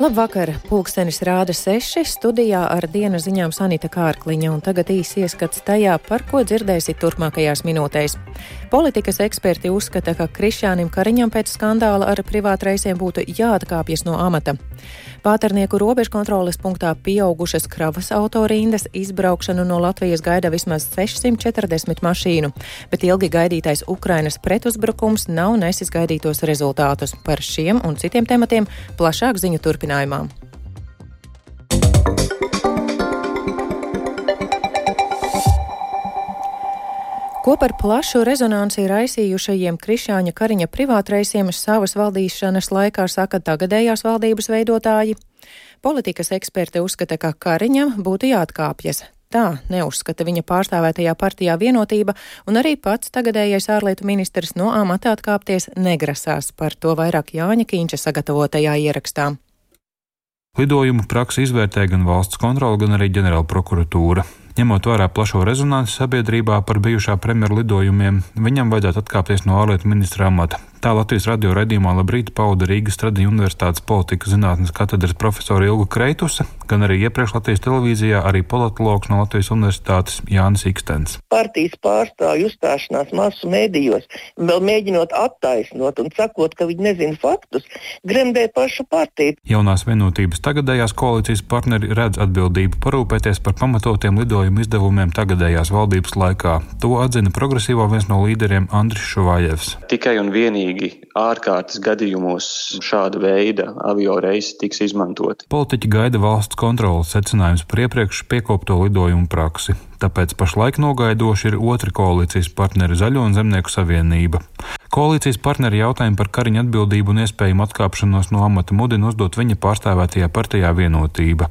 Labvakar! Pulkstenis rāda seši studijā ar dienas ziņām Sanita Kārkliņa, un tagad īsi ieskats tajā, par ko dzirdēsiet turpmākajās minūtēs. Politikas eksperti uzskata, ka Krišjānim Kariņam pēc skandāla ar privātreisiem būtu jāatkāpjas no amata. Pāternieku robežu kontroles punktā pieaugušas kravas autorindas izbraukšanu no Latvijas gaida vismaz 640 mašīnu, bet ilgi gaidītais Ukrainas pretuzbrukums nav nesis gaidītos rezultātus. Par šiem un citiem tematiem plašāk ziņu turpinājumā. Ko par plašu rezonanci raisījušajiem Krišāņa Kariņa privātreisiem savas valdīšanas laikā saka tagadējās valdības veidotāji? Politikas eksperti uzskata, ka Kariņam būtu jāatkāpjas. Tā neuzskata viņa pārstāvētajā partijā vienotība, un arī pats tagadējais ārlietu ministrs no amata atkāpties negrasās. Par to vairāk Jāņa Kīņša sagatavotajā ierakstā. Lidojumu praksi izvērtē gan valsts kontrole, gan arī ģenerāla prokuratūra. Ņemot vērā plašo rezonanci sabiedrībā par bijušā premjera lidojumiem, viņam vajadzētu atkāpties no ārlietu ministra amata. Tā Latvijas radio raidījumā Labrīt pauda Rīgas Tradiņu universitātes politikas zinātnes katedras profesora Ilga Kreituse, gan arī iepriekš Latvijas televīzijā arī politologs no Latvijas universitātes Jānis Ikstens. Partijas pārstāvju uzstāšanās masu mēdījos, vēl mēģinot attaisnot un sakot, ka viņi nezina faktus, gremdē pašu partiju. Jaunās vienotības tagadējās koalīcijas partneri redz atbildību parūpēties par pamatotiem lidojumu izdevumiem tagadējās valdības laikā. To atzina progresīvo viens no līderiem Andris Šuvājevs. Tikai un vienīgi vienīgi ārkārtas gadījumos šāda veida avio reisi tiks izmantoti. Politiķi gaida valsts kontrolas secinājums par iepriekš piekopto lidojumu praksi. Tāpēc pašlaik nogaidoši ir otra koalīcijas partneri Zaļo un Zemnieku savienība. Koalīcijas partneri jautājumu par Kariņa atbildību un iespējamu atkāpšanos no amata mudina uzdot viņa pārstāvētajā partijā vienotība.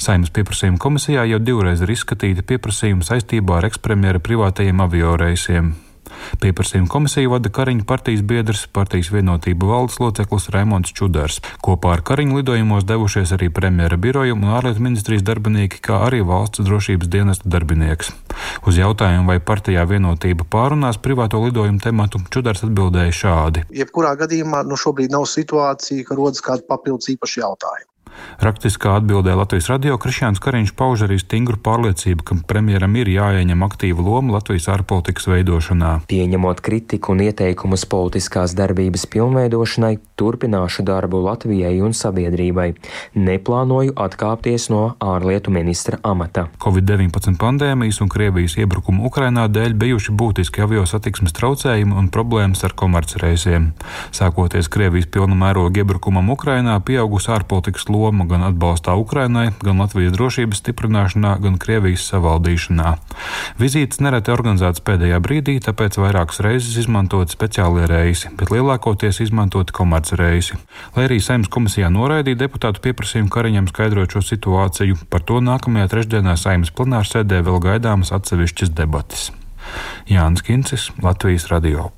Saimnes pieprasījuma komisijā jau divreiz ir izskatīti pieprasījumi saistībā ar ekspremjera privātajiem avio reisiem. Pieprasījuma komisiju vada Kariņa partijas biedrs, partijas vienotība valdes loceklis Raimons Čudars. Kopā ar Kariņu lidojumos devušies arī premjera biroja un ārlietu ministrijas darbinieki, kā arī valsts drošības dienesta darbinieks. Uz jautājumu, vai partijā vienotība pārunās privāto lidojumu tematu, Čudars atbildēja šādi. Jebkurā gadījumā nu šobrīd nav situācija, ka rodas kāda papildus īpaša jautājuma. Rakstiskā atbildē Latvijas radio Krišjāns Kariņš pauž arī stingru pārliecību, ka premjeram ir jāieņem aktīva loma Latvijas ārpolitikas veidošanā. Pieņemot kritiku un ieteikumus politiskās darbības pilnveidošanai, turpināšu darbu Latvijai un sabiedrībai. Neplānoju atkāpties no ārlietu ministra amata. Covid-19 pandēmijas un Krievijas iebrukuma Ukrainā dēļ bijuši būtiski avio satiksmes traucējumi un problēmas ar komercreisiem. Sākoties Krievijas pilna mēroga iebrukumam Ukrainā, pieaugusi ārpolitikas loma loma gan atbalstā Ukrainai, gan Latvijas drošības stiprināšanā, gan Krievijas savaldīšanā. Vizītes nereti organizētas pēdējā brīdī, tāpēc vairākas reizes izmantot speciālie reisi, bet lielākoties izmantoti komerci reisi. Lai arī Saimnes komisijā noraidīja deputātu pieprasījumu Kariņam skaidrot šo situāciju, par to nākamajā trešdienā Saimnes plenārsēdē vēl gaidāmas atsevišķas debatas. Jānis Kincis, Latvijas radio.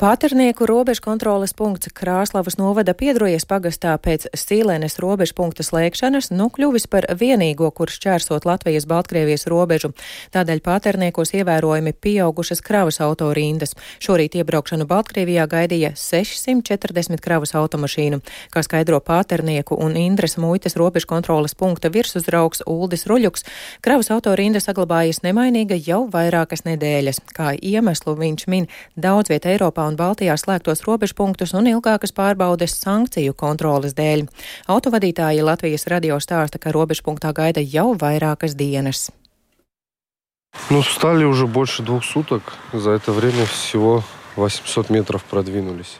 Pāternieku robežu kontroles punkts Krāslavas novada piedrojies pagastā pēc Sīlēnes robežu punkta slēgšanas, nu kļuvis par vienīgo, kurš čērsot Latvijas-Baltkrievijas robežu. Tādēļ pāterniekos ievērojami pieaugušas kravas autorindas. Šorīt iebraukšanu Baltkrievijā gaidīja 640 kravas automašīnu. Kā skaidro pāternieku un Indras muitas robežu kontroles punkta virsuzraugs Uldis Ruļuks, kravas autorinda saglabājas nemainīga jau vairākas nedēļas. Kā iemeslu viņš min daudz viet Eiropā un Baltijā slēgtos robežpunktus un ilgākas pārbaudes sankciju kontrolas dēļ. Autovadītāji Latvijas radio stāsta, ka robežpunktā gaida jau vairākas dienas. Ну, стали уже больше двух суток. За это время всего 800 метров продвинулись.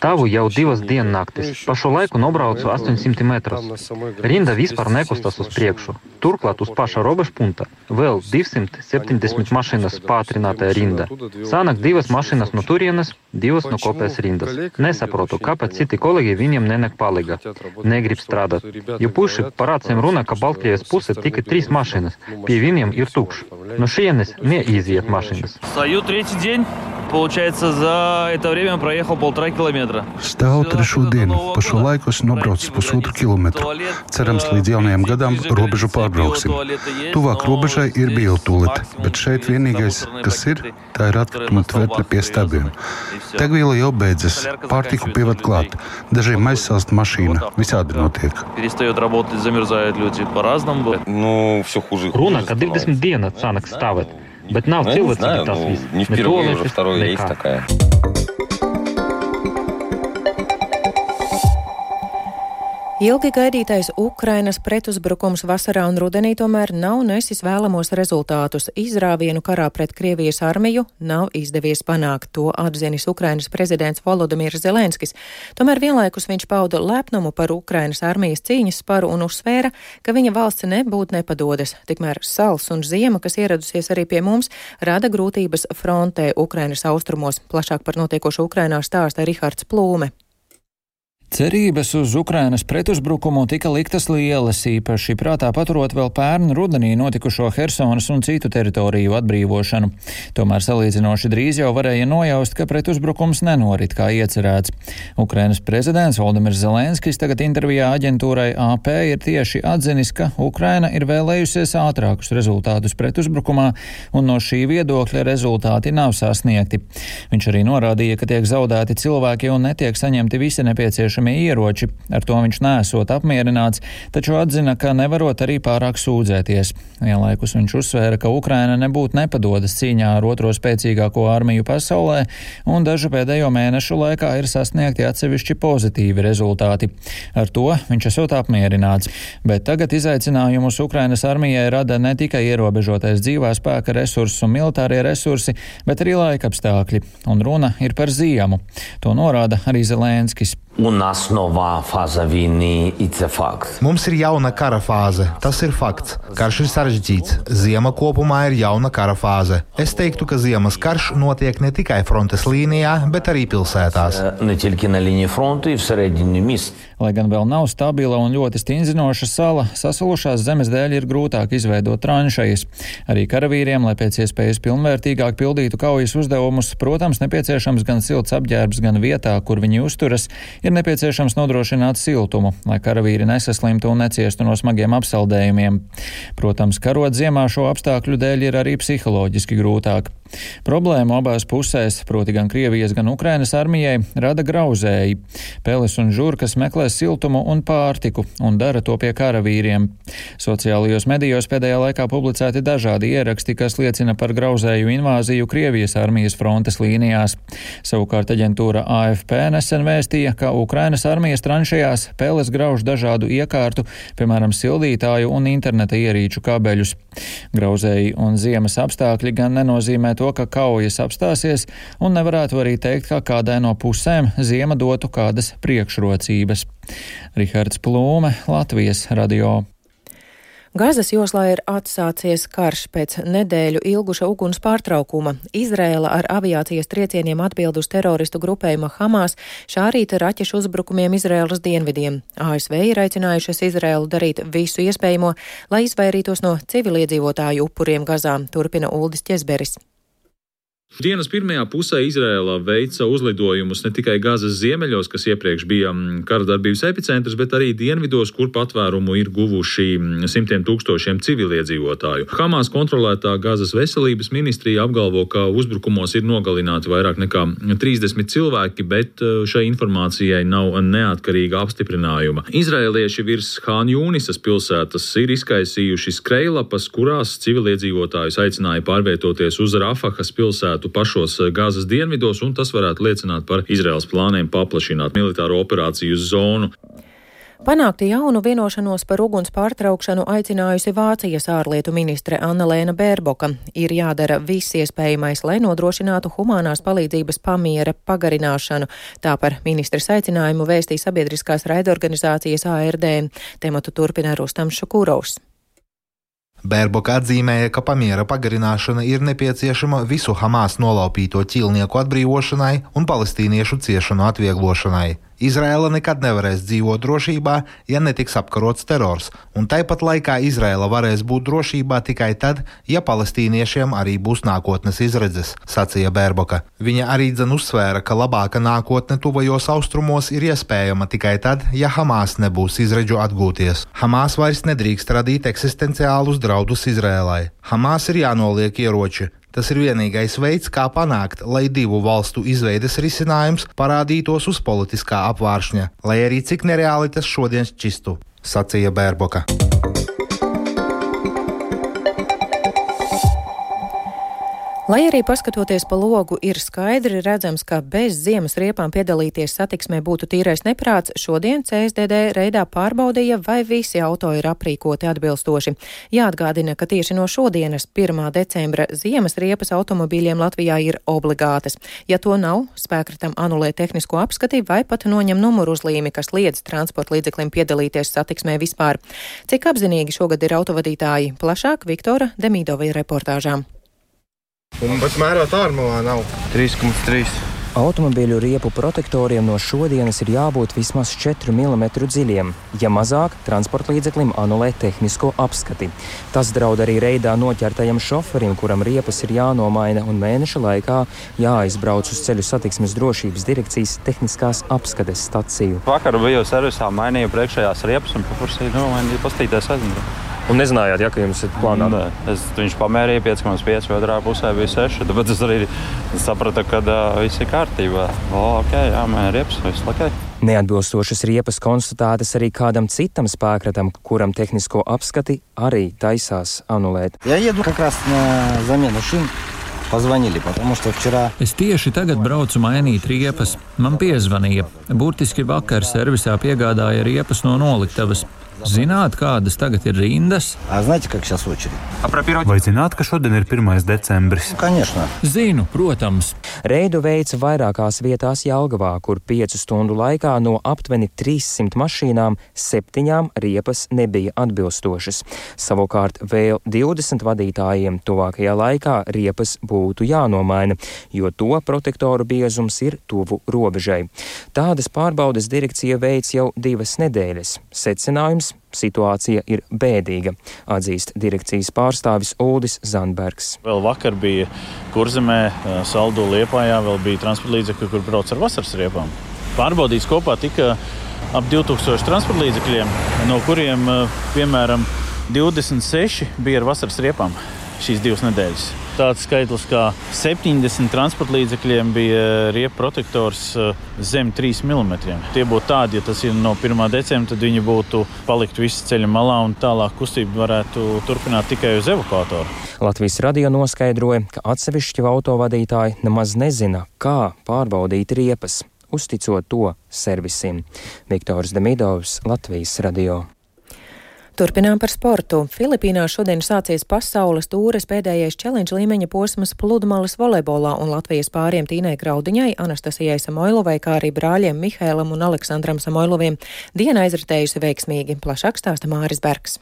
Tavu jau divas diennaktis. Pa šo laiku nobraucu 800 metrus. Rinda vispār nekustas uz priekšu. Turklāt uz paša robežpunta vēl 270 mašīnas pātrinātajā rinda. Sānak divas mašīnas no turienes, divas no kopējas rindas. Nesaprotu, kāpēc citi kolēģi viņiem nenek palīga. Negrib strādāt. Jo puši par acīm runā, ka Baltkrievijas puse tikai trīs mašīnas. Pie viņiem ir tukšs. no šienes neiziet mašīnas. Стою третий день. Получается, за это время проехал полтора километра. Stāvu trešo dienu. Pa šo laiku esmu nobraucis pusotru kilometru. Cerams, līdz jaunajam gadam robežu pārbrauksim. Tuvāk robežai ir biotūlete, bet šeit vienīgais, kas ir, tā ir atkrituma tvertne pie stabiem. Degviela jau beidzas, pārtiku pievad klāt, dažiem aizsāst mašīna, visādi notiek. Runa, ka 20 dienas sanāks stāvēt. Bet nav nu, вот Nu, ne, nu, ne в уже второй есть такая. Ilgi gaidītais Ukrainas pretuzbrukums vasarā un rudenī tomēr nav nesis vēlamos rezultātus. Izrāvienu karā pret Krievijas armiju nav izdevies panākt. To atzinis Ukrainas prezidents Volodimirs Zelenskis. Tomēr vienlaikus viņš pauda lepnumu par Ukrainas armijas cīņas sparu un uzsvēra, ka viņa valsts nebūtu nepadodas. Tikmēr sals un ziema, kas ieradusies arī pie mums, rada grūtības frontē Ukrainas austrumos. Plašāk par notiekošo Ukrainā stāsta Rihards Plūme. Cerības uz Ukrainas pretuzbrukumu tika liktas lielas, īpaši prātā paturot vēl pērn rudenī notikušo Hersonas un citu teritoriju atbrīvošanu. Tomēr salīdzinoši drīz jau varēja nojaust, ka pretuzbrukums nenorit kā iecerēts. Ukrainas prezidents Valdemirs Zelenskis tagad intervijā aģentūrai AP ir tieši atzinis, ka Ukraina ir vēlējusies ātrākus rezultātus pretuzbrukumā, un no šī viedokļa rezultāti nav sasniegti. Viņš arī norādīja, ka tiek zaudēti cilvēki un netiek saņemti visi nepieciešami nepieciešamie ieroči. Ar to viņš nesot apmierināts, taču atzina, ka nevarot arī pārāk sūdzēties. Vienlaikus viņš uzsvēra, ka Ukraina nebūtu nepadodas cīņā ar otro spēcīgāko armiju pasaulē, un dažu pēdējo mēnešu laikā ir sasniegti atsevišķi pozitīvi rezultāti. Ar to viņš esot apmierināts. Bet tagad izaicinājumus Ukrainas armijai rada ne tikai ierobežotais dzīvā spēka resursi un militārie resursi, bet arī laika apstākļi, un runa ir par ziemu. To norāda arī Zelenskis. Un tas novā fāze vīnī ir fakts. Mums ir jauna kara fāze. Tas ir fakts. Karš ir sarežģīts. Ziema kopumā ir jauna kara fāze. Es teiktu, ka ziemas karš notiek ne tikai frontes līnijā, bet arī pilsētās. Ne tikai na līnija fronte, ir serediņu mīsta. Lai gan vēl nav stabila un ļoti stingzinoša sala, sasalušās zemes dēļ ir grūtāk izveidot tranšejas. Arī karavīriem, lai pēc iespējas pilnvērtīgāk pildītu kaujas uzdevumus, protams, nepieciešams gan silts apģērbs, gan vietā, kur viņi uzturas, ir nepieciešams nodrošināt siltumu, lai karavīri nesaslimtu un neciestu no smagiem apsaldējumiem. Protams, karot ziemā šo apstākļu dēļ ir arī psiholoģiski grūtāk. Problēmu abās pusēs, proti gan Krievijas, gan Ukrainas armijai, rada grauzēji. Peles un žurkas meklē siltumu un pārtiku un dara to pie karavīriem. Sociālajos medijos pēdējā laikā publicēti dažādi ieraksti, kas liecina par grauzēju invāziju Krievijas armijas frontes līnijās. Savukārt aģentūra AFP nesen vēstīja, ka Ukrainas armijas tranšajās Peles grauž dažādu iekārtu, piemēram, sildītāju un interneta ierīču kabeļus. Grauzēji un ziemas apstākļi gan nenozīmē to, ka kaujas apstāsies, un nevarētu arī teikt, ka kādai no pusēm ziema dotu kādas priekšrocības. Rihards Plūme, Latvijas radio. Gazas joslā ir atsācies karš pēc nedēļu ilguša uguns pārtraukuma. Izrēla ar aviācijas triecieniem atbild uz teroristu grupējuma Hamas šā rīta raķešu uzbrukumiem Izrēlas dienvidiem. ASV ir aicinājušas Izrēlu darīt visu iespējamo, lai izvairītos no civiliedzīvotāju upuriem Gazā, turpina Uldis Ķezberis. Dienas pirmajā pusē Izrēlā veica uzlidojumus ne tikai Gazas ziemeļos, kas iepriekš bija mm, kara darbības epicentrs, bet arī dienvidos, kur patvērumu ir guvuši mm, simtiem tūkstošiem civiliedzīvotāju. Hamas kontrolētā Gazas veselības ministrija apgalvo, ka uzbrukumos ir nogalināti vairāk nekā 30 cilvēki, bet eh, šai informācijai nav neatkarīga apstiprinājuma. Izrēlieši virs Hāņu Jūnisas pilsētas ir izkaisījuši skrejlapas, kurās civiliedzīvotājus aicināja pārvietoties uz Rafahas pilsētu varētu pašos eh, Gāzes dienvidos, un tas varētu liecināt par Izraels plāniem paplašināt militāro operāciju zonu. Panākti jaunu vienošanos par uguns pārtraukšanu aicinājusi Vācijas ārlietu ministre Anna-Lēna Bērboka. Ir jādara viss iespējamais, lai nodrošinātu humanās palīdzības pamiera pagarināšanu. Tā par ministres aicinājumu vēstīja sabiedriskās raidorganizācijas ARD. Tematu turpina Rustams Šukurovs. Bērboka atzīmēja, ka pamiera pagarināšana ir nepieciešama visu Hamas nolaupīto ķīlnieku atbrīvošanai un palestīniešu ciešanu atvieglošanai. Izraela nekad nevarēs dzīvot drošībā, ja netiks apkarots terors, un tāpat laikā Izraela varēs būt drošībā tikai tad, ja palestīniešiem arī būs nākotnes izredzes, sacīja Bērboka. Viņa arī dzen uzsvēra, ka labāka nākotne tuvajos austrumos ir iespējama tikai tad, ja Hamas nebūs izredzu atgūties. Hamas vairs nedrīkst radīt eksistenciālus draudus Izrēlai. Hamas ir jānoliek ieroči, Tas ir vienīgais veids, kā panākt, lai divu valstu izveides risinājums parādītos uz politiskā apvāršņa, lai arī cik nereāli tas šodien šķistu, sacīja Bērboka. Lai arī paskatoties pa logu, ir skaidri redzams, ka bez ziemas riepām piedalīties satiksmē būtu tīrais neprāts, šodien CSDD reidā pārbaudīja, vai visi auto ir aprīkoti atbilstoši. Jāatgādina, ka tieši no šodienas, 1. decembra, ziemas riepas automobīļiem Latvijā ir obligātas. Ja to nav, spēkratam anulē tehnisko apskati vai pat noņem numuru uzlīmi, kas liedz transporta līdzeklim piedalīties satiksmē vispār. Cik apzinīgi šogad ir autovadītāji? Plašāk Viktora Demīdova reportāžām. Un pat mērot ārmulā nav 3,3. Automobīļu riepu protektoriem no šodienas ir jābūt vismaz 4 mm dziļiem. Ja mazāk, transporta līdzeklim anulē tehnisko apskati. Tas draud arī reidā noķertajam šoferim, kuram riepas ir jānomaina un mēneša laikā jāizbrauc uz ceļu satiksmes drošības direkcijas tehniskās apskates staciju. Vakar biju servisā, mainīju priekšējās riepas un paprasīju nomainīt pastīties aizmugurē. Un nezinājāt, ja jums ir plānā? Nē, es, viņš pamērīja 5,5, otrā pusē bija 6. Tāpēc es arī sapratu, ka uh, viss ir kārtībā. O, ok, jā, man ir riepas, viss ok. Neatbilstošas riepas konstatētas arī kādam citam spēkratam, kuram tehnisko apskati arī taisās anulēt. Ja iedu как раз на замену šim. Позвонили, потому что вчера... Es tieši tagad braucu mainīt riepas. Man piezvanīja. Burtiski vakar servisā piegādāja riepas no noliktavas. Zināt, kādas tagad ir rindas? Vai zināt, ka šodien ir 1. decembris? Zinu, protams. Reidu veids vairākās vietās Jelgavā, kur piecu stundu laikā no aptuveni 300 mašīnām septiņām riepas nebija atbilstošas. Savukārt vēl 20 vadītājiem tuvākajā laikā riepas būtu jānomaina, jo to protektoru biezums ir tuvu robežai. Tādas pārbaudes direkcija veids jau divas nedēļas. Secinājums situācija ir bēdīga, atzīst direkcijas pārstāvis Uldis Zandbergs. Vēl vakar bija kurzemē, saldu liepājā, vēl bija transporta līdzekļi, kur brauc ar vasaras riepām. Pārbaudīts kopā tika ap 2000 transporta līdzekļiem, no kuriem piemēram 26 bija ar vasaras riepām šīs divas nedēļas. Tāds skaitlis kā 70 transporta līdzekļiem bija riepu protektors eh, zem 3 mm. Tie būtu tādi, ja tas ir no 1. decembra, tad viņi būtu palikt visi ceļa malā un tālāk kustība varētu turpināt tikai uz evakuatoru. Latvijas radio noskaidroja, ka atsevišķi autovadītāji nemaz nezina, kā pārbaudīt riepas, uzticot to servisiem. Viktors Demidovs, Latvijas radio. Turpinām par sportu. Filipīnās šodien sācies pasaules tūres pēdējais challenge līmeņa posms pludmales volejbolā un Latvijas pāriem Tīnai Graudiņai, Anastasijai Samoilovai, kā arī brāļiem Mihēlam un Aleksandram Samoiloviem diena aizritējusi veiksmīgi. Plašāk stāsta Māris Bergs.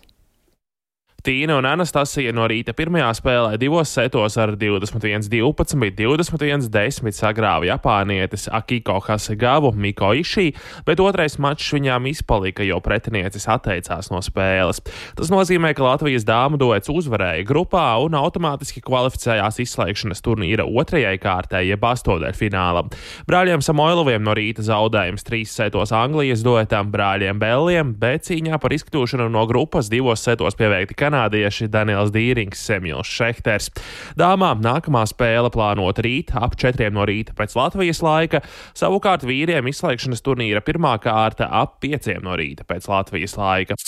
Tīna un Anastasija no rīta pirmajā spēlē divos setos ar 21-12, 21-10 sagrāva Japānietis Akiko Hasegavu Miko Išī, bet otrais mačs viņām izpalika, jo pretiniecis atteicās no spēles. Tas nozīmē, ka Latvijas dāmu duets uzvarēja grupā un automātiski kvalificējās izslēgšanas turnīra otrajai kārtai, jeb astotdaļfinālam. Brāļiem Samoiloviem no rīta zaudējums trīs setos Anglijas duetam, brāļiem Belliem, bet cīņā par izkļūšanu no grupas divos setos pieveikti kanādieši Daniels Dīrings, Semjons Šehters. Dāmām nākamā spēle plānota rīt ap 4 no rīta pēc Latvijas laika, savukārt vīriem izslēgšanas turnīra pirmā kārta ap 5 no rīta pēc Latvijas laika.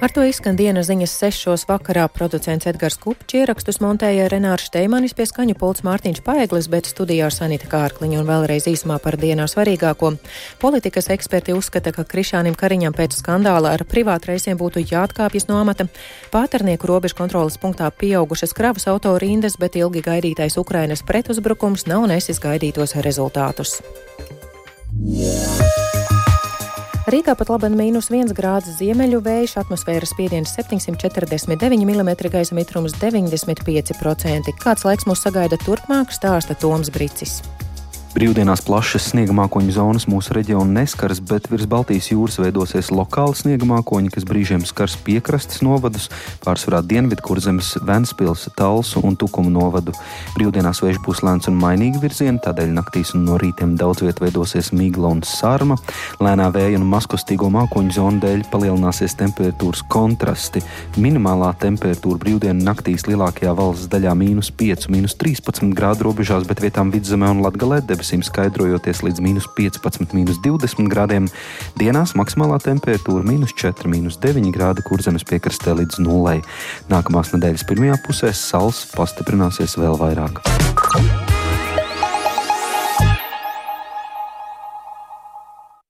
Ar to izskan dienas ziņas sešos vakarā. Producents Edgars Kupčs ierakstus montēja Renārs Steimanis pie skaņu pults Mārtiņš Paeglis, bet studijā Sanita Kārkliņa un vēlreiz īsumā par dienā svarīgāko. Politikas eksperti uzskata, ka Krišānim Kariņam pēc skandāla ar privātreisiem būtu jāatkāpjas no amata. Pāternieku robežu kontrolas punktā pieaugušas kravas auto rindas, bet ilgi gaidītais Ukrainas pretuzbrukums nav nesis gaidītos rezultātus. Yeah. Rīgā pat labi mīnus 1 grāds ziemeļu vējš, atmosfēras spiediens 749 mm, gaisa mitrums 95%. Kāds laiks mūs sagaida turpmāk, stāsta Toms Bricis. Brīvdienās plašas sniega mākoņu zonas mūsu reģionu neskars, bet virs Baltijas jūras veidosies lokāli sniega mākoņi, kas brīžiem skars piekrastes novadus, pārsvarā dienvidu kurzemes, Ventspils, Talsu un Tukumu novadu. Brīvdienās vējš būs lēns un mainīgi virzieni, tādēļ naktīs un no rītiem daudz viet veidosies migla un sārma. Lēnā vēja un maskustīgo mākoņu zonu dēļ palielināsies temperatūras kontrasti. Minimālā temperatūra brīvdienu naktīs lielākajā valsts daļā - mīnus 5, mīnus 13 grādu robežās, bet vietām vidzemē un latgalē debesīm skaidrojoties līdz minus 15, minus 20 grādiem. Dienās maksimālā temperatūra minus 4, minus 9 grādi, kur zemes piekrastē līdz nulei. Nākamās nedēļas pirmajā pusē sals pastiprināsies vēl vairāk.